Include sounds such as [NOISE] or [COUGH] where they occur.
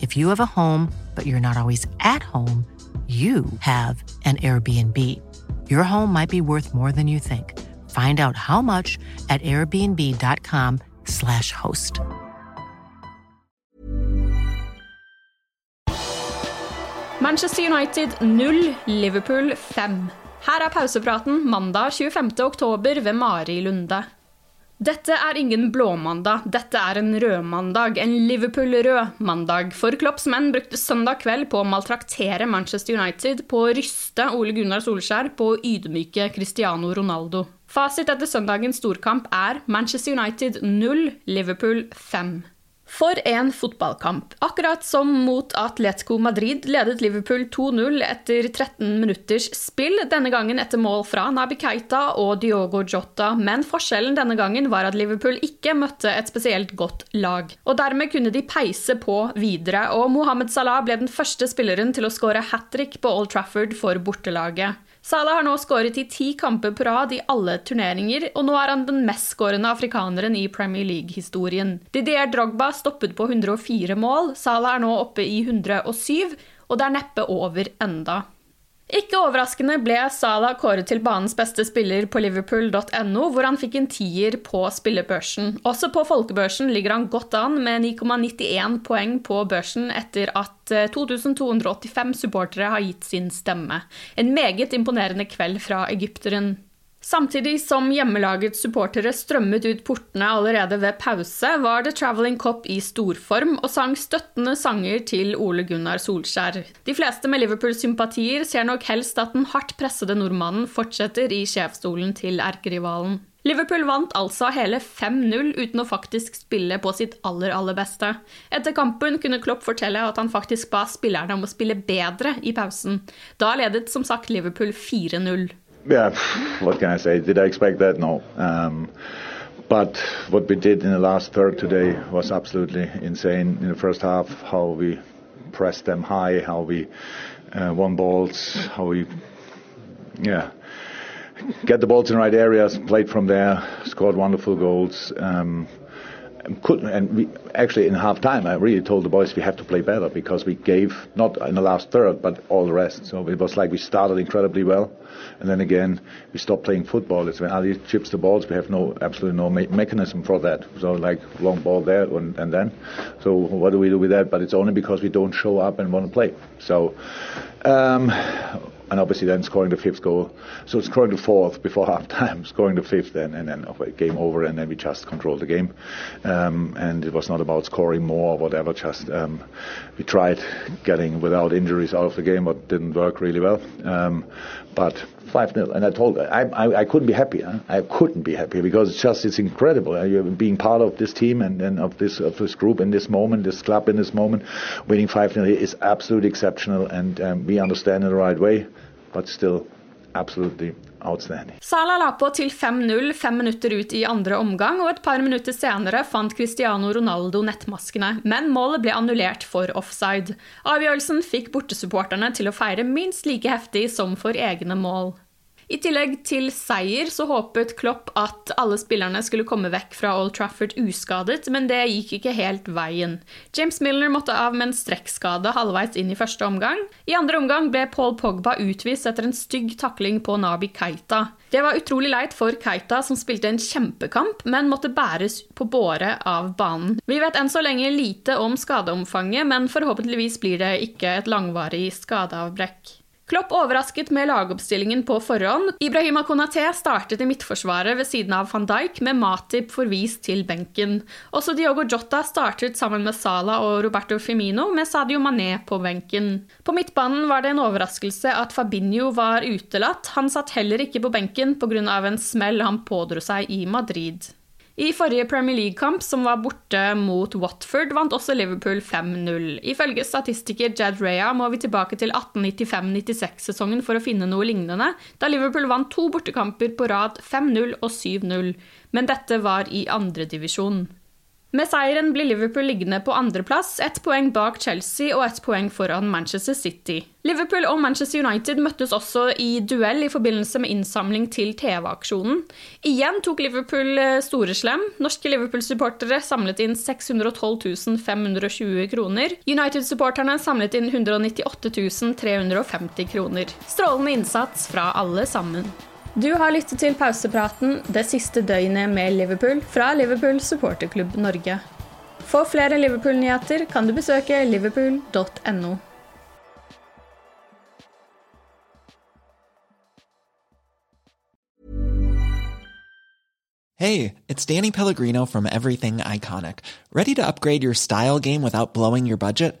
If you have a home, but you're not always at home, you have an Airbnb. Your home might be worth more than you think. Find out how much at airbnb.com/slash host. Manchester United 0, Liverpool 5. Her er pausepraten mandag 25. oktober ved Mari Lunde. Dette er ingen blåmandag, dette er en rødmandag, en Liverpool-rød mandag. For Klopps menn brukte søndag kveld på å maltraktere Manchester United, på å ryste Ole Gunnar Solskjær, på å ydmyke Cristiano Ronaldo. Fasit etter søndagens storkamp er Manchester United 0, Liverpool 5. For en fotballkamp. Akkurat som mot Atletico Madrid ledet Liverpool 2-0 etter 13 minutters spill, denne gangen etter mål fra Nabi Keita og Diogo Jota, men forskjellen denne gangen var at Liverpool ikke møtte et spesielt godt lag. Og dermed kunne de peise på videre, og Mohammed Salah ble den første spilleren til å skåre hat trick på Old Trafford for bortelaget. Salah har nå skåret i ti kamper på rad i alle turneringer, og nå er han den mestskårende afrikaneren i Premier League-historien. Didier Drogba stoppet på 104 mål, Salah er nå oppe i 107, og det er neppe over enda. Ikke overraskende ble Salah kåret til banens beste spiller på liverpool.no, hvor han fikk en tier på spillebørsen. Også på folkebørsen ligger han godt an med 9,91 poeng på børsen etter at 2285 supportere har gitt sin stemme. En meget imponerende kveld fra egypteren. Samtidig som hjemmelagets supportere strømmet ut portene allerede ved pause, var The Travelling Cop i storform og sang støttende sanger til Ole Gunnar Solskjær. De fleste med Liverpool-sympatier ser nok helst at den hardt pressede nordmannen fortsetter i sjefsstolen til erkerivalen. Liverpool vant altså hele 5-0 uten å faktisk spille på sitt aller, aller beste. Etter kampen kunne Klopp fortelle at han faktisk ba spillerne om å spille bedre i pausen. Da ledet som sagt Liverpool 4-0. Yeah, what can I say? Did I expect that? No. Um, but what we did in the last third today was absolutely insane. In the first half, how we pressed them high, how we uh, won balls, how we, yeah, get the balls in the right areas, played from there, scored wonderful goals. Um, could and we actually in half time I really told the boys we have to play better because we gave not in the last third but all the rest. So it was like we started incredibly well, and then again we stopped playing football. It's when Ali chips the balls, we have no absolutely no me- mechanism for that. So like long ball there and, and then, so what do we do with that? But it's only because we don't show up and want to play. So. Um, and obviously then scoring the fifth goal. So scoring the fourth before [LAUGHS] half time, scoring the fifth, and, and then game over, and then we just controlled the game. Um, and it was not about scoring more or whatever, just um, we tried getting without injuries out of the game, but didn't work really well. Um, but 5 0. And I told I, I, I couldn't be happier. I couldn't be happier because it's just it's incredible. Uh, being part of this team and, and of this of this group in this moment, this club in this moment, winning 5 0 is absolutely exceptional, and um, we understand in the right way, but still absolutely outstanding. Salah la på til 5-0 fem minutter ut i andre omgang, og et par minutter senere fant Cristiano Ronaldo nettmaskene, men målet ble annullert for offside. Avgjørelsen fikk bortesupporterne til å feire minst like heftig som for egne mål. I tillegg til seier så håpet Klopp at alle spillerne skulle komme vekk fra Old Trafford uskadet, men det gikk ikke helt veien. James Milner måtte av med en strekkskade halvveis inn i første omgang. I andre omgang ble Paul Pogba utvist etter en stygg takling på Nabi Keita. Det var utrolig leit for Keita, som spilte en kjempekamp, men måtte bæres på båre av banen. Vi vet enn så lenge lite om skadeomfanget, men forhåpentligvis blir det ikke et langvarig skadeavbrekk. Klopp overrasket med lagoppstillingen på forhånd. Ibrahima Konaté startet i midtforsvaret ved siden av van Dijk, med Matip forvist til benken. Også Diogo Jota startet sammen med Salah og Roberto Firmino, med Sadio Mané på benken. På midtbanen var det en overraskelse at Fabinho var utelatt. Han satt heller ikke på benken pga. en smell han pådro seg i Madrid. I forrige Premier League-kamp, som var borte mot Watford, vant også Liverpool 5-0. Ifølge statistiker Jad Rea må vi tilbake til 1895-96-sesongen for å finne noe lignende, da Liverpool vant to bortekamper på rad 5-0 og 7-0, men dette var i andredivisjon. Med seieren blir Liverpool liggende på andreplass, ett poeng bak Chelsea og ett poeng foran Manchester City. Liverpool og Manchester United møttes også i duell i forbindelse med innsamling til TV-aksjonen. Igjen tok Liverpool eh, store slem. Norske Liverpool-supportere samlet inn 612 520 kroner. United-supporterne samlet inn 198 350 kroner. Strålende innsats fra alle sammen. Du har lyttet til pausepraten det siste døgnet med Liverpool fra Liverpool supporterklubb Norge. For flere Liverpool-nyheter kan du besøke liverpool.no. Hey, it's Danny Pellegrino from Everything Iconic. Ready to upgrade your style game without blowing your budget?